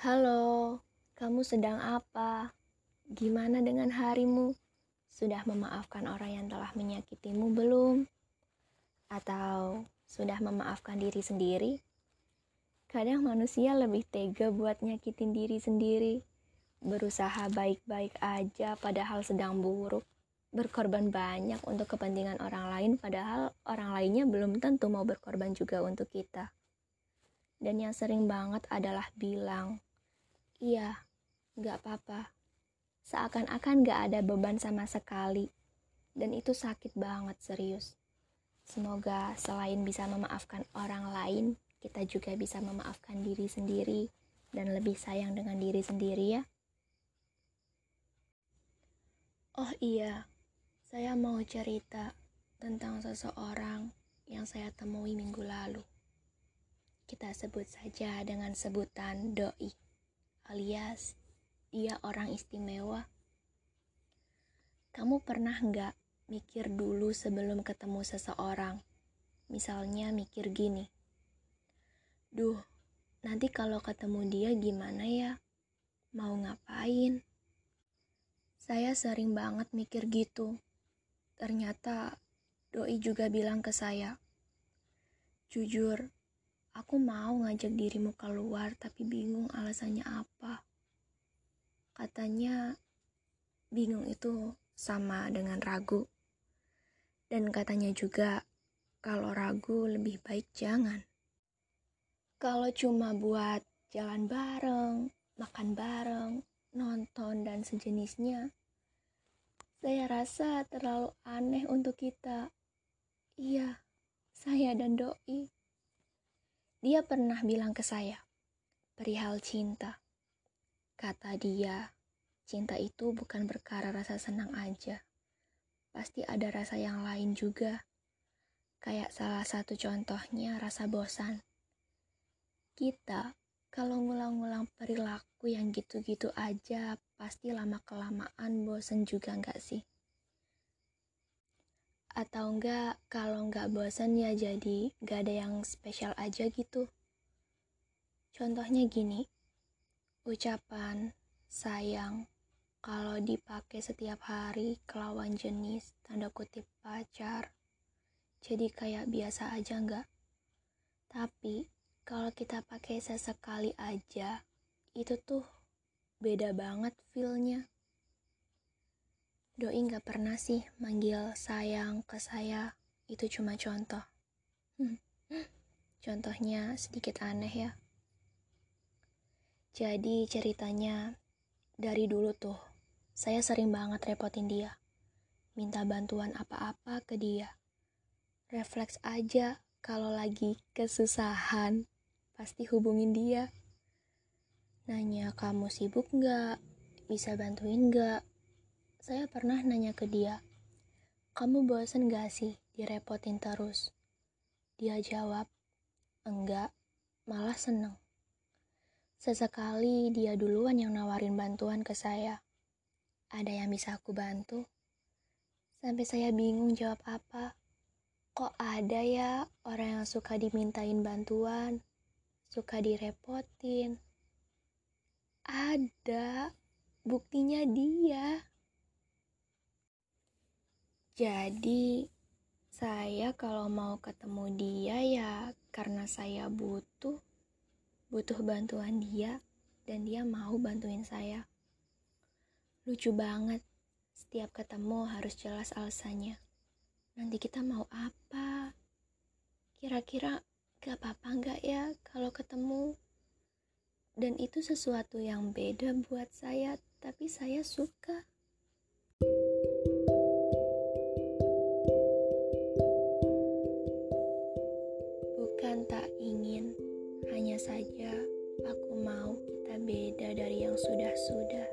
Halo, kamu sedang apa? Gimana dengan harimu? Sudah memaafkan orang yang telah menyakitimu belum? Atau sudah memaafkan diri sendiri? Kadang manusia lebih tega buat nyakitin diri sendiri. Berusaha baik-baik aja padahal sedang buruk. Berkorban banyak untuk kepentingan orang lain padahal orang lainnya belum tentu mau berkorban juga untuk kita. Dan yang sering banget adalah bilang, Iya, gak apa-apa. Seakan-akan gak ada beban sama sekali. Dan itu sakit banget, serius. Semoga selain bisa memaafkan orang lain, kita juga bisa memaafkan diri sendiri dan lebih sayang dengan diri sendiri ya. Oh iya, saya mau cerita tentang seseorang yang saya temui minggu lalu. Kita sebut saja dengan sebutan doi alias dia orang istimewa. Kamu pernah nggak mikir dulu sebelum ketemu seseorang? Misalnya mikir gini, Duh, nanti kalau ketemu dia gimana ya? Mau ngapain? Saya sering banget mikir gitu. Ternyata doi juga bilang ke saya, Jujur, Aku mau ngajak dirimu keluar tapi bingung alasannya apa. Katanya bingung itu sama dengan ragu. Dan katanya juga kalau ragu lebih baik jangan. Kalau cuma buat jalan bareng, makan bareng, nonton dan sejenisnya, saya rasa terlalu aneh untuk kita. Iya, saya dan doi. Dia pernah bilang ke saya, perihal cinta. Kata dia, cinta itu bukan perkara rasa senang aja. Pasti ada rasa yang lain juga. Kayak salah satu contohnya rasa bosan. Kita kalau ngulang-ngulang perilaku yang gitu-gitu aja, pasti lama-kelamaan bosan juga nggak sih? Atau enggak, kalau enggak bosan ya jadi enggak ada yang spesial aja gitu. Contohnya gini, ucapan sayang kalau dipakai setiap hari ke lawan jenis, tanda kutip pacar, jadi kayak biasa aja enggak? Tapi kalau kita pakai sesekali aja, itu tuh beda banget feelnya. Doi nggak pernah sih manggil sayang ke saya. Itu cuma contoh. Hmm. Contohnya sedikit aneh ya. Jadi ceritanya dari dulu tuh saya sering banget repotin dia. Minta bantuan apa-apa ke dia. Refleks aja kalau lagi kesusahan pasti hubungin dia. Nanya kamu sibuk nggak? Bisa bantuin nggak? Saya pernah nanya ke dia, kamu bosen gak sih direpotin terus? Dia jawab, enggak, malah seneng. Sesekali dia duluan yang nawarin bantuan ke saya. Ada yang bisa aku bantu? Sampai saya bingung jawab apa. Kok ada ya orang yang suka dimintain bantuan, suka direpotin? Ada, buktinya dia. Jadi, saya kalau mau ketemu dia ya karena saya butuh butuh bantuan dia dan dia mau bantuin saya. Lucu banget. Setiap ketemu harus jelas alasannya. Nanti kita mau apa? Kira-kira gak apa-apa nggak ya kalau ketemu? Dan itu sesuatu yang beda buat saya, tapi saya suka. Aku mau kita beda dari yang sudah-sudah.